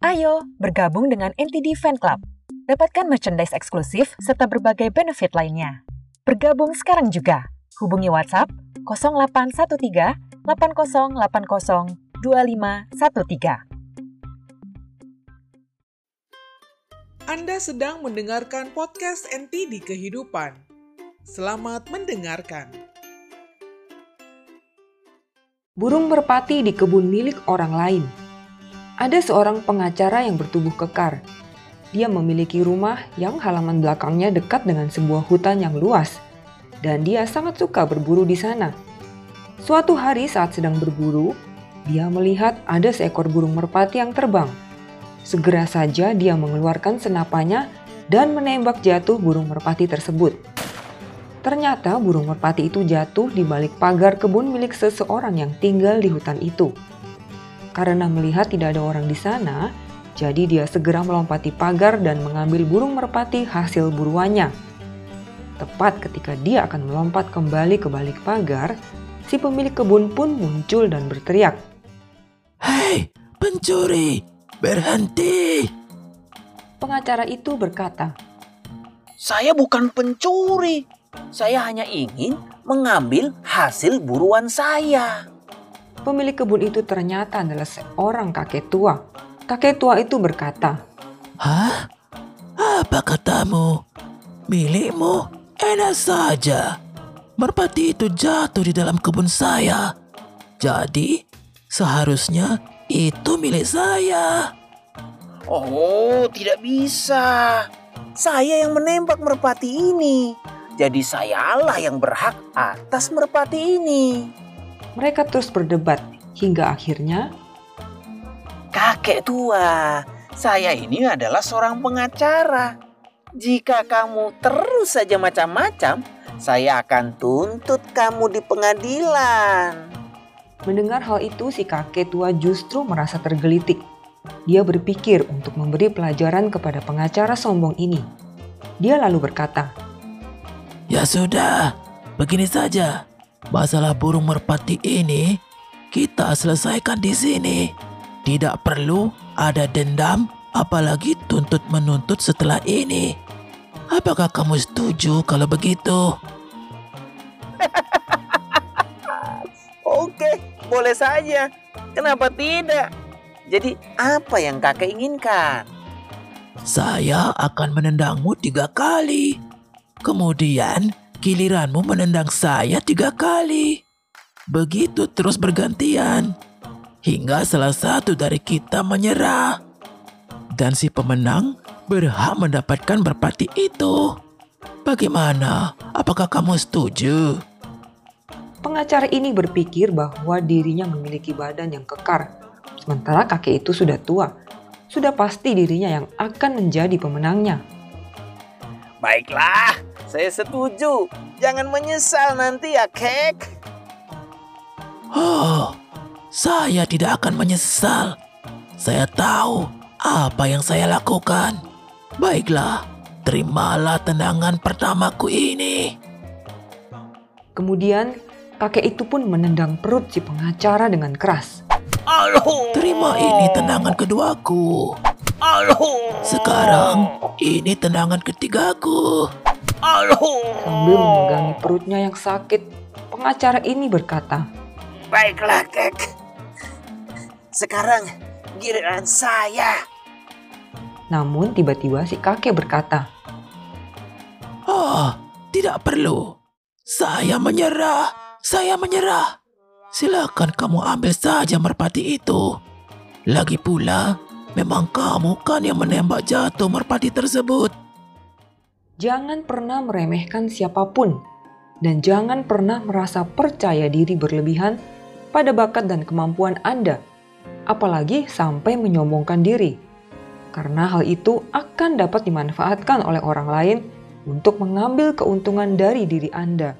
Ayo bergabung dengan NTD Fan Club. Dapatkan merchandise eksklusif serta berbagai benefit lainnya. Bergabung sekarang juga. Hubungi WhatsApp 0813 8080 2513. Anda sedang mendengarkan podcast NTD Kehidupan. Selamat mendengarkan. Burung merpati di kebun milik orang lain. Ada seorang pengacara yang bertubuh kekar. Dia memiliki rumah yang halaman belakangnya dekat dengan sebuah hutan yang luas, dan dia sangat suka berburu di sana. Suatu hari saat sedang berburu, dia melihat ada seekor burung merpati yang terbang. Segera saja dia mengeluarkan senapannya dan menembak jatuh burung merpati tersebut. Ternyata burung merpati itu jatuh di balik pagar kebun milik seseorang yang tinggal di hutan itu. Karena melihat tidak ada orang di sana, jadi dia segera melompati pagar dan mengambil burung merpati hasil buruannya. Tepat ketika dia akan melompat kembali ke balik pagar, si pemilik kebun pun muncul dan berteriak. Hei, pencuri, berhenti! Pengacara itu berkata, Saya bukan pencuri. Saya hanya ingin mengambil hasil buruan saya. Pemilik kebun itu ternyata adalah seorang kakek tua. Kakek tua itu berkata, Hah? Apa katamu? Milikmu enak saja. Merpati itu jatuh di dalam kebun saya. Jadi, seharusnya itu milik saya. Oh, tidak bisa. Saya yang menembak merpati ini. Jadi sayalah yang berhak atas merpati ini. Mereka terus berdebat hingga akhirnya Kakek tua, saya ini adalah seorang pengacara. Jika kamu terus saja macam-macam, saya akan tuntut kamu di pengadilan. mendengar hal itu si kakek tua justru merasa tergelitik. Dia berpikir untuk memberi pelajaran kepada pengacara sombong ini. Dia lalu berkata, Ya sudah, begini saja. Masalah burung merpati ini kita selesaikan di sini. Tidak perlu ada dendam, apalagi tuntut menuntut setelah ini. Apakah kamu setuju kalau begitu? Oke, boleh saja. Kenapa tidak? Jadi apa yang kakek inginkan? Saya akan menendangmu tiga kali. Kemudian giliranmu menendang saya tiga kali. Begitu terus bergantian. Hingga salah satu dari kita menyerah. Dan si pemenang berhak mendapatkan merpati itu. Bagaimana? Apakah kamu setuju? pengacara ini berpikir bahwa dirinya memiliki badan yang kekar. Sementara kakek itu sudah tua. Sudah pasti dirinya yang akan menjadi pemenangnya. Baiklah, saya setuju. Jangan menyesal nanti ya, Kek. Oh, saya tidak akan menyesal. Saya tahu apa yang saya lakukan. Baiklah, terimalah tendangan pertamaku ini. Kemudian kakek itu pun menendang perut si pengacara dengan keras. Aduh. Terima ini tendangan keduaku. Aduh. Sekarang ini tendangan ketigaku. Aduh. Sambil memegangi perutnya yang sakit, pengacara ini berkata, Baiklah, Kek. Sekarang giliran saya. namun tiba-tiba si kakek berkata, Ah, tidak perlu. Saya menyerah. Saya menyerah. Silakan kamu ambil saja merpati itu. Lagi pula, memang kamu kan yang menembak jatuh merpati tersebut. Jangan pernah meremehkan siapa pun dan jangan pernah merasa percaya diri berlebihan pada bakat dan kemampuan Anda, apalagi sampai menyombongkan diri. Karena hal itu akan dapat dimanfaatkan oleh orang lain untuk mengambil keuntungan dari diri Anda.